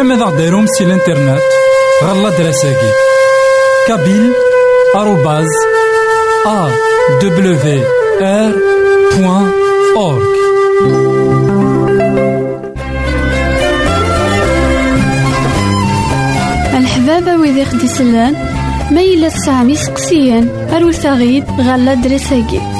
زمرا ماذا غديرهم سي الانترنت غالا دراساكي كابيل آروباز أ دبليو آر بوان أورك الحبابة ويدي خدي سلان ما يلا تسعام يسقسيان أروت غيد غالا دراساكي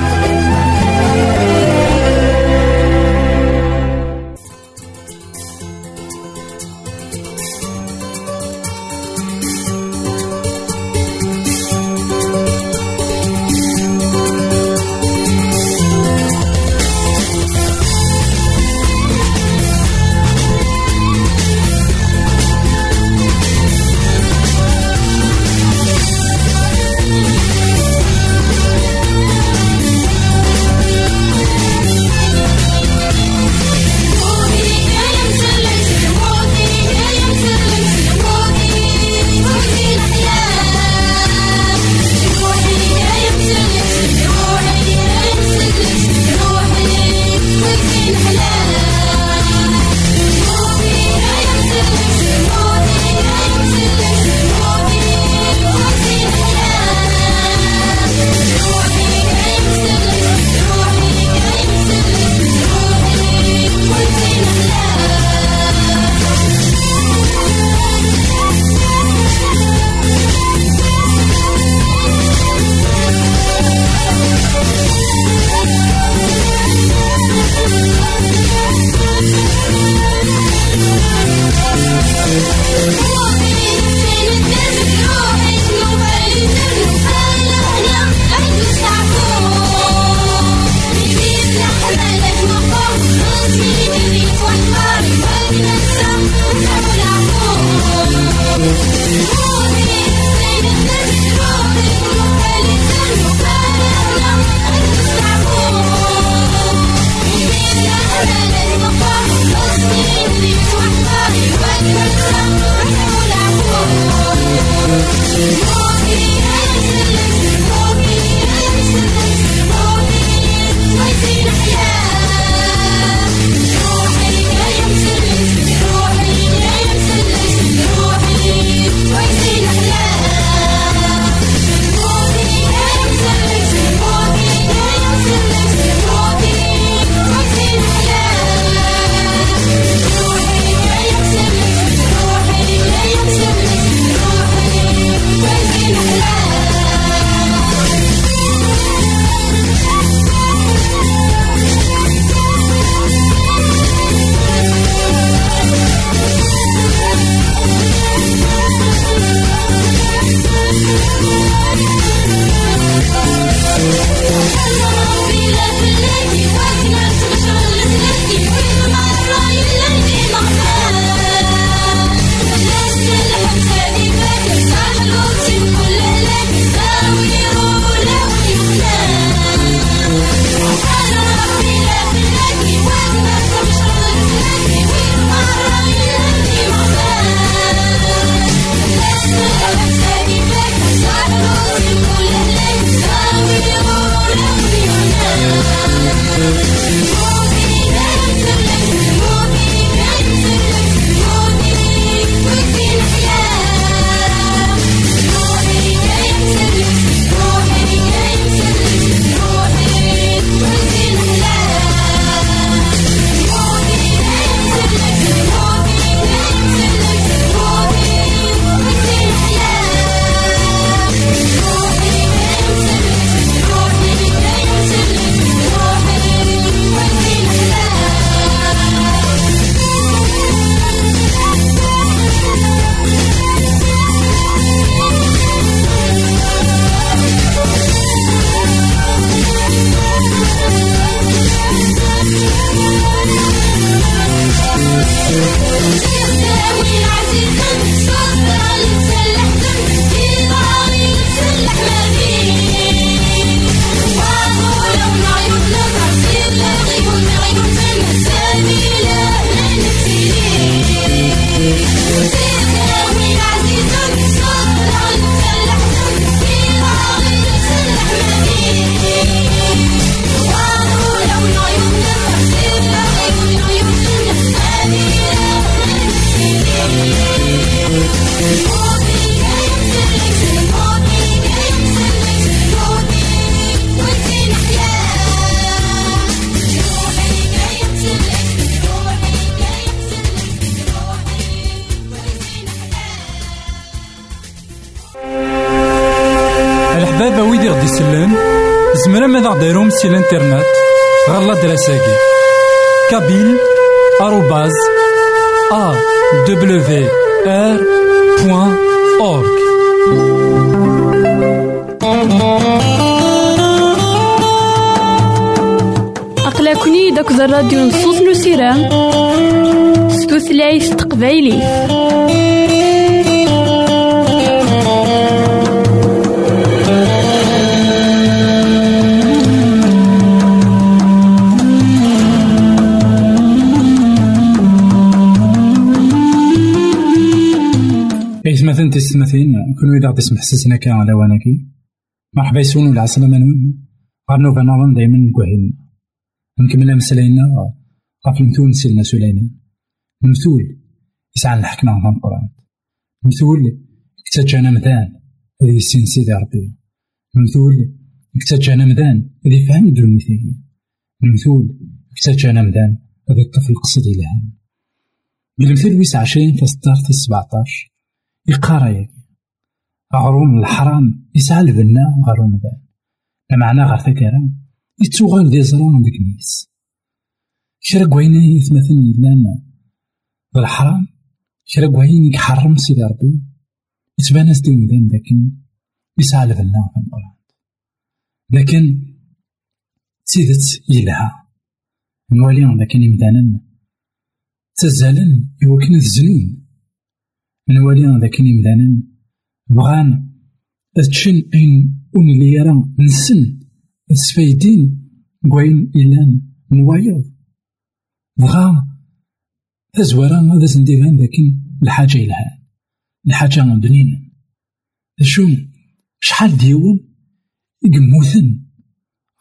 سي الانترنت غالا دراساكي كابيل آروباز أ دبليو آر بوان أورك أقلكني داك الراديو نصوص نسيران ستوثلايف تقبايلي إثمثن تستمثين كل إذا غدي سمح سسنا كان على واناكي مرحبا يسون العسلامة نون غارنو بنظن دايما نكوهين. نكمل مسلاينا غاف المثول سيدنا سليمان المثول يسعى الحكمة في القرآن. المثول كتجانا مذان هذه السين سيدي ربي. المثول كتجانا مذان هذه فهم دون المثالية المثول كتجانا مذان هذا الطفل قصد إلهام المثل ويس عشرين في ستار في السبعتاش يقارا ياكي غروم الحرام يسعى البنا غروم ذا معنى غير ثكرا يتوغال دي زران ديك ميس كرا كوين يتمثل يلان بالحرام كرا كوين يحرم سيدي ربي. يتبان اس دي مدان لكن يسعى البنا في القرآن لكن تيدت يلها نوالي لكن يمدانا تزالن يوكن الزنون. نوالي ذاك يمدانا بغان تشن أين اللي يرى نسن سفايدين كوين إلان نوايض. بغا تزوارا هذا سنديران لكن الحاجة إلها الحاجة بنينا شو شحال ديون يقموثن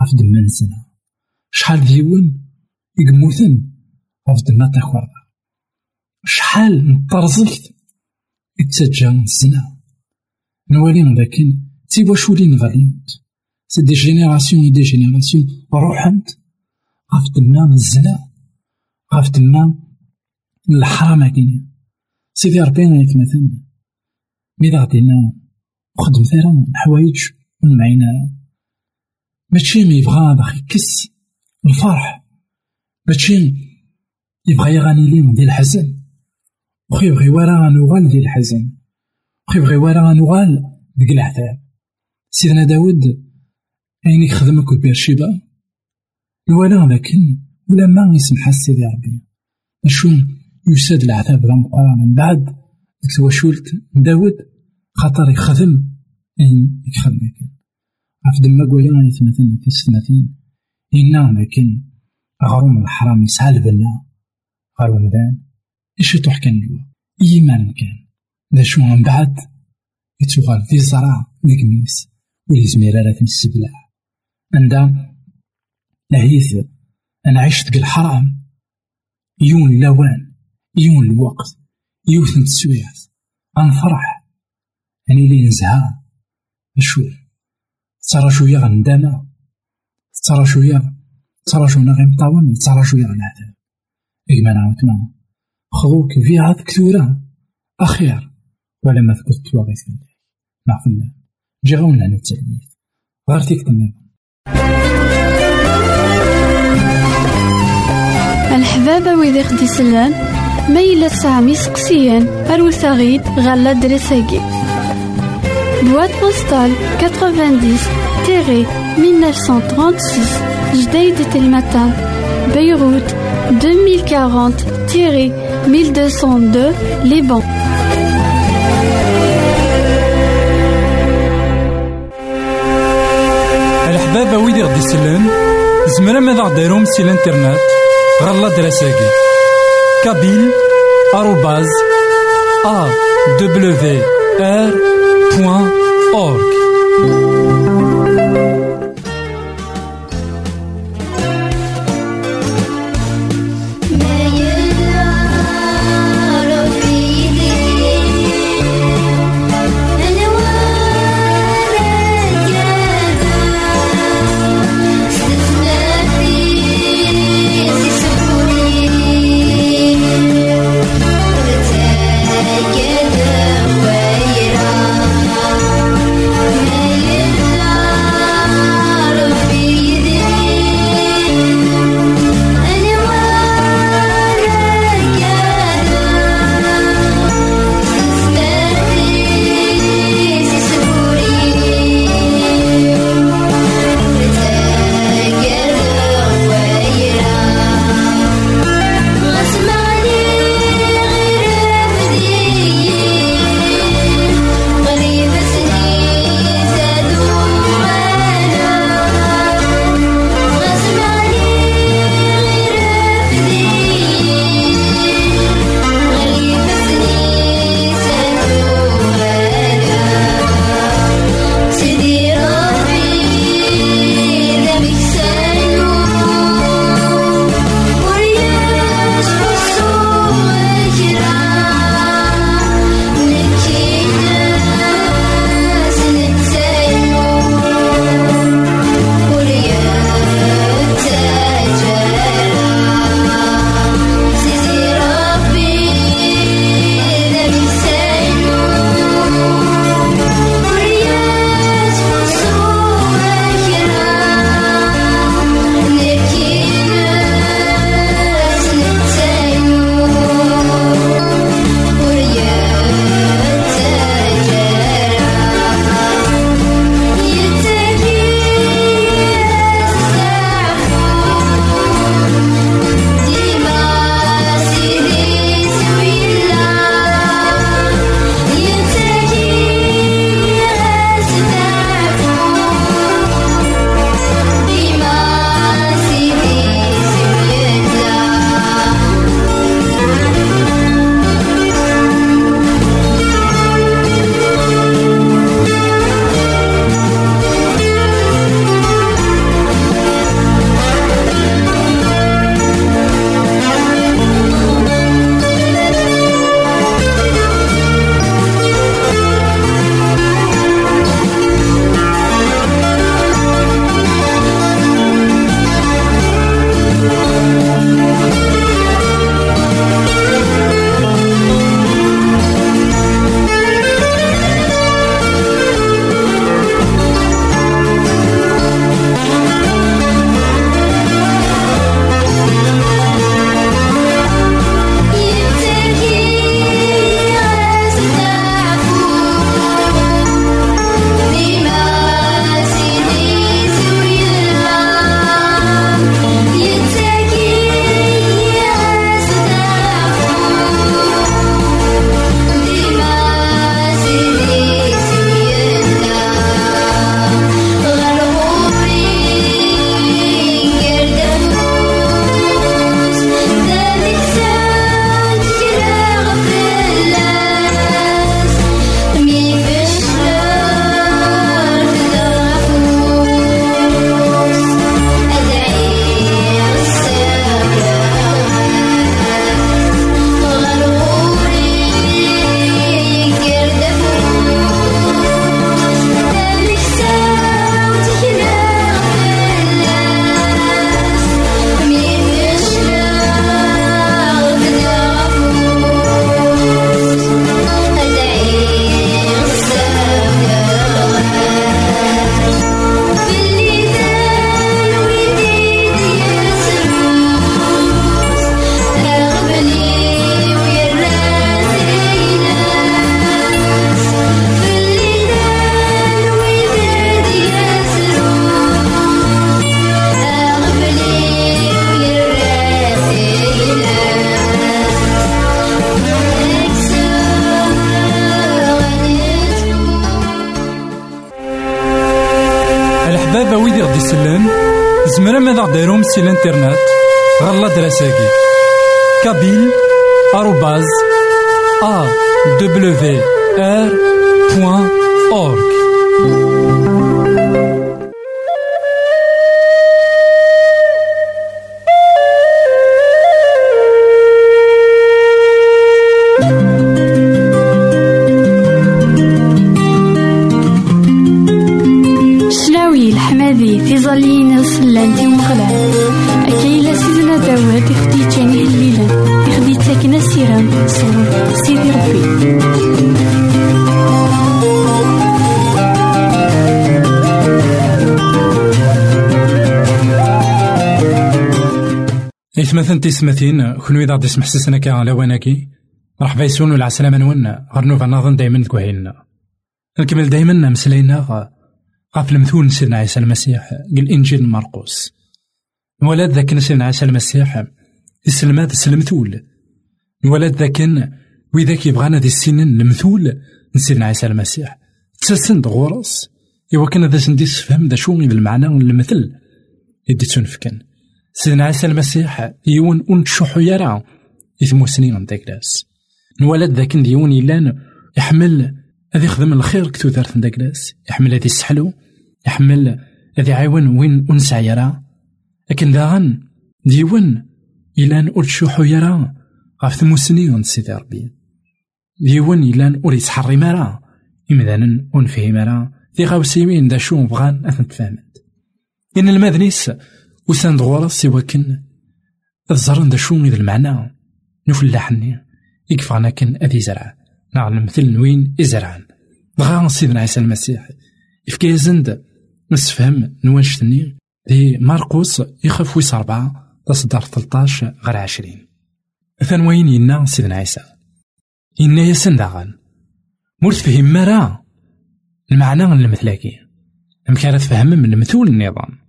غف دما نسنا شحال ديون يقموثن غف دما تاخوردا شحال نطرزلت يتسجى نسنا نوالي لكن تي واش ولين غالينت سي دي جينيراسيون دي جينيراسيون روحنت غاف تما الزنا غاف تما الحرام كاين سيدي ربي يتمثل مي غادينا وخدم ثرا الحوايج من معينا ماشي مي يبغى باغي يكس الفرح ماشي يبغى يغني لي ديال الحزن وخي يبغي ورا نوغال ديال الحزن. وخي يبغي ورا نوغال ديك العذاب. سيدنا داود أين يخدمك بيرشيبا الولا لكن ولا ما يسمح سيدي ربي. أشو يساد العذاب ذا مقرا من بعد ديك تواشولت داود خاطر يخدم. أين يخدم؟ كان عف دما قويا يتمثل في ستماثين إنا لكن غروم الحرام يسعى البنا غارو مدان. إيش كان الوا إيمان كان ذا شو من بعد يتوغال في زرع ديك ميس ويزمير على السبلع عندها لهيث أنا عشت الحرام يون اللوان يون الوقت يوث نتسويات أنفرح أني لي نزها نشوف ترى شوية غندامة ترى شوية ترى شوية غير مطاون ترى شوية غنعذاب إيمان عاوتنا خذوك في عاد كثورة أخير ولا ما ثبت تواغيث الله مع فلان جي غاونا التلميذ. غير تيك الحبابة ويدي خدي سلان ميلا سامي سقسيان أروثاغيد غالا دريساكي بواد بوستال 90 تيري 1936 جديد تلمتان بيروت 2040 تيري 1202 لبنان الحبابة ويدي غدي يسلن زمرا ماذا غديرهم سي الانترنت غالا دراساكي كابيل آروباز أ دبليو آر بوان أورك. كابيل آروباز إثمثن تيسمثين كونو إذا غدي يسمح سيسنا كا على واناكي مرحبا يسون ولا عسلامة نون غير نوفا نظن دايما كوهيلنا نكمل دايما مسلينا غاف المثول سيدنا عيسى المسيح قال إنجيل مرقوس. الولاد ذاك سيدنا عيسى المسيح السلمات السلمثول الولاد ذاك وإذا يبغانا دي السنين المثول سيدنا عيسى المسيح. تسلسن غورس إوا كان هذا سندي فهم ذا شو المعنى المثل يدي تنفكن سيدنا عيسى المسيح يون أون تشوحو يرا يثمو سنين عند داكلاس نولد ذاك ديون يلان يحمل هذي يخدم الخير كتو دارت داكلاس يحمل هذي السحلو يحمل هذي عيون وين ونسع يرا لكن داغن ديون يلان اون تشوحو يرا غاف ثمو سنين عند سيدي ربي. ديون يلان اون يتحري مرا إمذانا أون فيه مرا. ذي غاوسيمين دا شو بغان أثن تفهمت إن المذنيس وسان دغورا سوا كن الزرن دا شو إذا المعنى. نفلاحني يكفانا كن أذي زرع. نعلم مثل نوين إزرعان. بغا سيدنا عيسى المسيح. إفكي زند. نسفهم نوان شتني. دي ماركوس يخاف ويس أربعة. تصدر 13 غير عشرين. ثان وين ينا سيدنا عيسى؟ ينا يسن داغن مورت فهم مرا. المعنى المثلاكي أمكان تفهم من المثول النظام.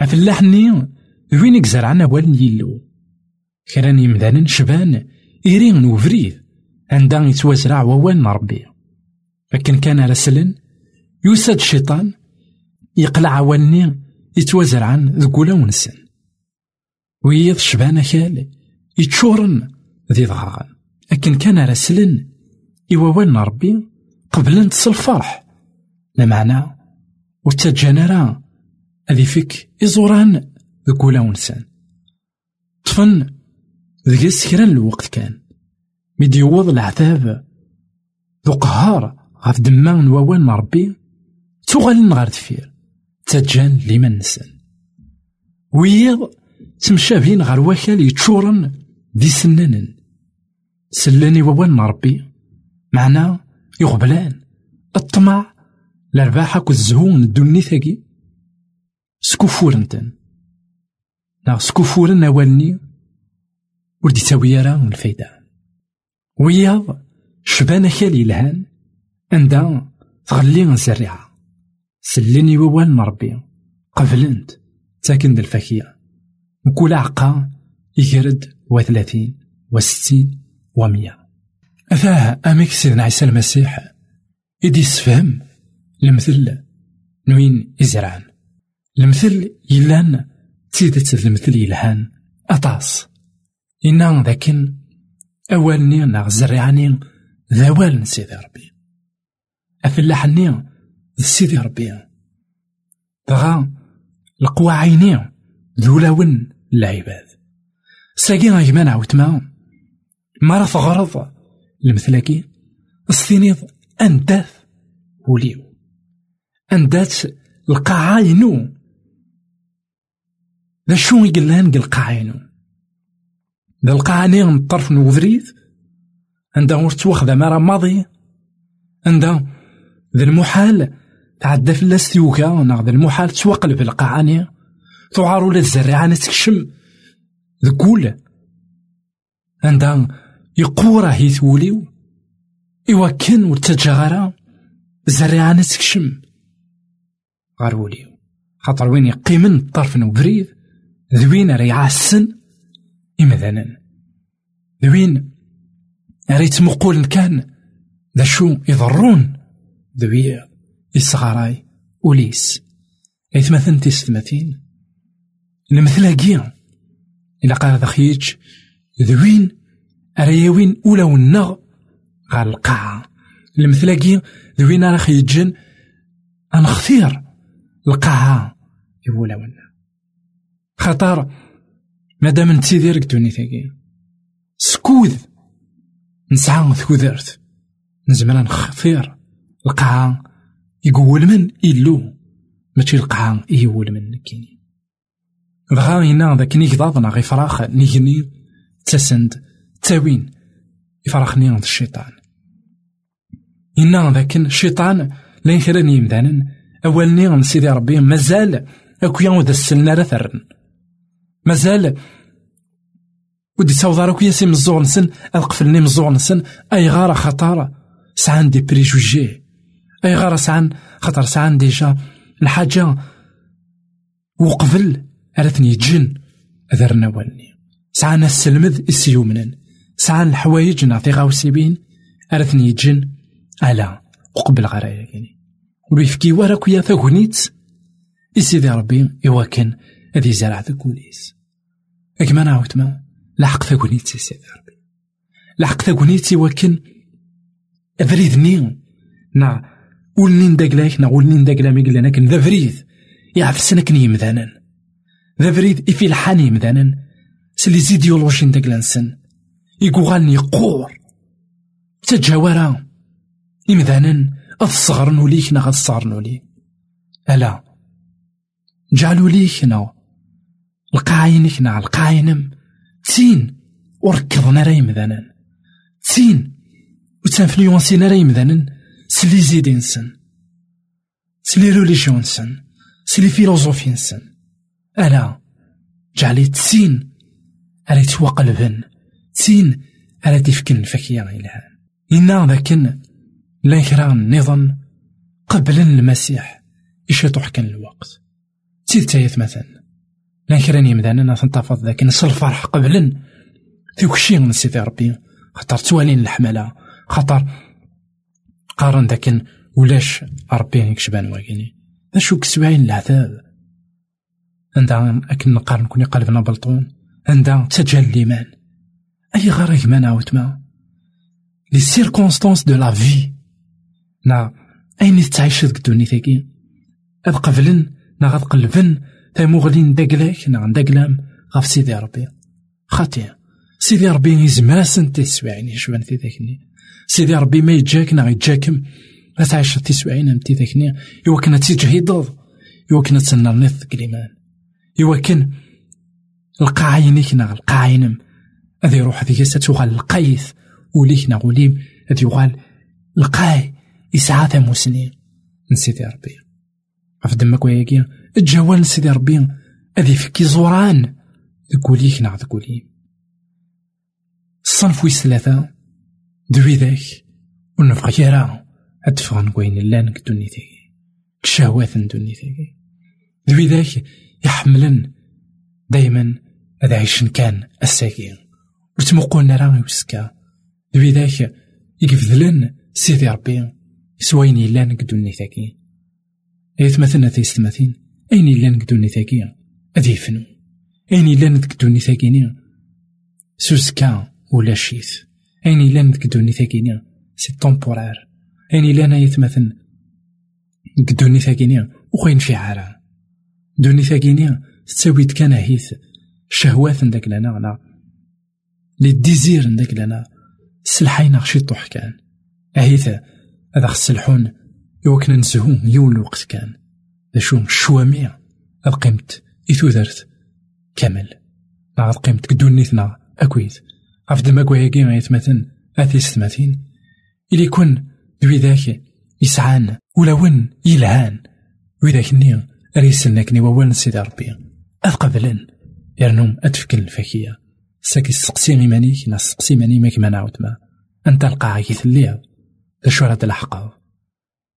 أفلاحني وين يكزرعنا والن يلو؟ كران يمدانا شبان إيرين وفريد عندها يتوزرع ووان ربي لكن كان رسلا يوسد الشيطان يقلع عواني يتوزرعن ذكولا ونسن. ويض شبان خال يتشورن ذي ظهران لكن كان رسلا يووان ربي قبل تصل الفرح. لمعنى وتجنرا هذي فيك. إزوران ذك ولا ونسان طفن ذك السكران الوقت كان. ميد يوض العذاب. ذو قهار غاف دمان ووان ربي. تغال غار دفير تجان لمن نسان. ويض تمشابين غار وكال يتشورن دي سنانن. سلاني ووان ربي. معنا يغبلان. الطمع الارباح الزهون الدنيا ثقي سكوفورنتن. نا سكوفورن أوالني ور ديتاوي راه الفايدة. وياض شبان خالي لهان عندها تغلي الزريعة سلني ووال مربي قبلنت ساكن الفاكية. وكل عقا يجرد وثلاثين وستين ومية. أفاه أميك سيدنا عيسى المسيح إدي سفهم المثل نوين إزرعان المثل يلان تيدت المثل يلهان أطاس. إنا ذاكن. أوالني ناغ زريعني ذوال سيدي ربي. أفلاحني. سيدي ربي. دغا القوى عيني. ذولاون العباد. ساقي غيمان عاوتما مرة غرض. المثلاكي. السينيض أنداث. وليو. أنداث. القاعة ذا شو يقلان قل قاعينو ذا القاعاني من الطرف نوذريد عندها ورت واخذة مرة ماضي عندها ذا المحال تعدى في الاستيوكا ناخذ المحال توقلب القاعاني تعارو للزريعة تكشم ذكول عندها يقورا هي ثوليو إوا كان ورتجا غارا الزريعة تكشم غار وليو. خاطر وين يقيمن الطرف نوبريد ذوين راه يعسن إمذانا. ذوين راه يتمقول كان؟ ذا شو يضرون؟ ذوي الصغاراي وليس إثمثن تيستماتين المثلاقيا إلا قال ذا خيج ذوين أريوين أولا ونغ غال القاعة المثلاقي ذوين راه خيجن أنخثير القاعة يولا ونا خطر. مادام نتيدير دوني ثاقي. سكوذ. نسعى ثكوذرت نزمر نخثير القاعة يقول من إلو. ماشي القاعة يقول من كيني. بغا هنا ذاك نيكضاضنا غي فراخ نيجني تسند. تاوين. يفرخني عند الشيطان. إنا ذاك الشيطان لا يخرني يمدانا أولني عند سيدي ربي. مازال أكويا وذا السلنا رثرن. مازال. ودي تصاوض راك ياسي مزوغ نسن القفلني مزوغ نسن أي غارة خطارة سعان دي بريجوجي. أي غارة سعان؟ خطر سعان ديجا. الحاجة وقبل أرثني جن. أذرنا والني سعان السلمذ السيومنن سعان الحوايج نعطي غاوسيبين أرثني جن. ألا وقبل غرايا يعني ويفكي ورا كويا ثاغونيت إسيدي ربي يواكن هذي زرع ثاغونيت أكما نعاود ما لحق ثاغونيت سيدي ربي لحق ثاغونيت يواكن أفريدني نا ولني نداكلاك نا ولني نداكلا مي قلنا كن ذا فريد يعفسنا كن يمذانا ذا فريد إفي الحاني يمذانا سلي زيديولوجي نداكلا نسن. يقوغالني قور. تجاورا إمذانا أصغر نوليك نا غصغر نولي ألا. جعلوا ليك نا. القاينك نا القاينم تين وركضنا راي مذانا تين وتنفليونسينا راي مذانا سلي زيدي نسن سلي روليجيون نسن سلي فيلوزوفي نسن ألا جعلي تسين ألا يتوقلبن تسين ألا تفكن فكيا إلهان إنا ذاكن لا كرا النظام قبل المسيح يشيطو حكا الوقت. تيد تايث مثلا. لا كرا يمدانا تنتفض ذاك نص الفرح قبل تيوكشي من سيدي ربي. خاطر توالين الحملة خاطر قارن ذاك ولاش ربي يكشبان واكيني ذا شو كسواين العذاب؟ عندها أكن نقارن كوني قلبنا بلطون عندها تجل الإيمان أي غير ما نعاود ما لي سيركونستونس دو لا في نا أين تعيش ذك دونيتاكي أذ قبلن نا غاد تيموغلين داكلاك نا نداكلام غاف سيدي ربي خاطي سيدي ربي يزماسن تيسواعين يشبان في ذاكني سيدي ربي ما يجاك نا يجاكم لا تعيش تيسواعين ام تي ذاكني إوا كنا تيجهيض إوا كنا تسنى نيث كليمان إوا كان القاعينيك نا القاعينم أذي يروح ذيك ستوغال القيث وليك نا وليم أذي يغال القاي يسعى ثموسني نسيدي ربي غف دمك وياكي. الجوال نسيدي ربي أذي فكي زوران. ذكوليك نع ذكولي. الصنف ويس ثلاثة دوي ذاك. ونفغ يرا أدفغن وين لأن كدوني ثاكي كشهوات ندوني ثاكي دوي ذاك. يحملن. دايما هذا عيشن كان الساكين وتمقولنا راه يوسكا دوي ذاك. يقفذلن سيدي ربي. سواين إلا نقدو مثلنا تيستماثين أين إلا نقدو النثاكي أذي فنو أين إلا نقدو النثاكيني سوسكا ولا شيث أين إلا نقدو النثاكيني سي تومبورار أين إلا نايث مثلا نقدو النثاكيني وخين في عارة دو النثاكيني تساوي كان هيث. شهوات نداك لنا غنا لي ديزير نداك لنا. سلحينا طوح كان. أهيث هذا خص الحون يوكنا نزهو يول الوقت كان. ذا شو الشوامي هاد قيمت إثوذرت كامل هاد قيمت كدونيتنا أكويد عفد ما كوياكي غيتمثل أثيس ثماثين إلي كون ذوي ذاك يسعان ولا ون يلهان. وذاك النية ريسلنا كني ووال سيدي ربي. أذ قبلن يرنوم أتفكن الفاكية. ساكي سقسي غيمانيك ناس سقسي ماني ما نعاود ما. أنت القاعي ثليا ذا شو راه الحقا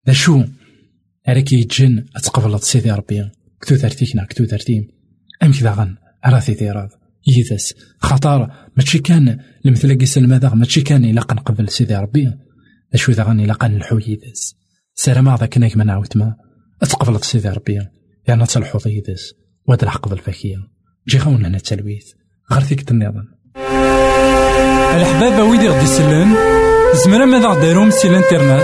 ذا شو يتجن أتقبل سيدي ربي. كتو ثرتيكنا كتو ثرتيم أم كذا غن أراثي ثيراض يدس خطر ماشي كان المثل سلمى ذا ماشي كان إلا قنقبل سيدي ربي ذا شو ذا غن إلا قن الحو يدس سلام ذاك ناك ما نعاود ما. أتقبل سيدي ربي. يعني تلحظ يدس واد الحق الفاكية جي غاون هنا التلويث غير فيك النظام الحباب ويدي غدي يسلن زمرا ماذا غديرهم سي الانترنت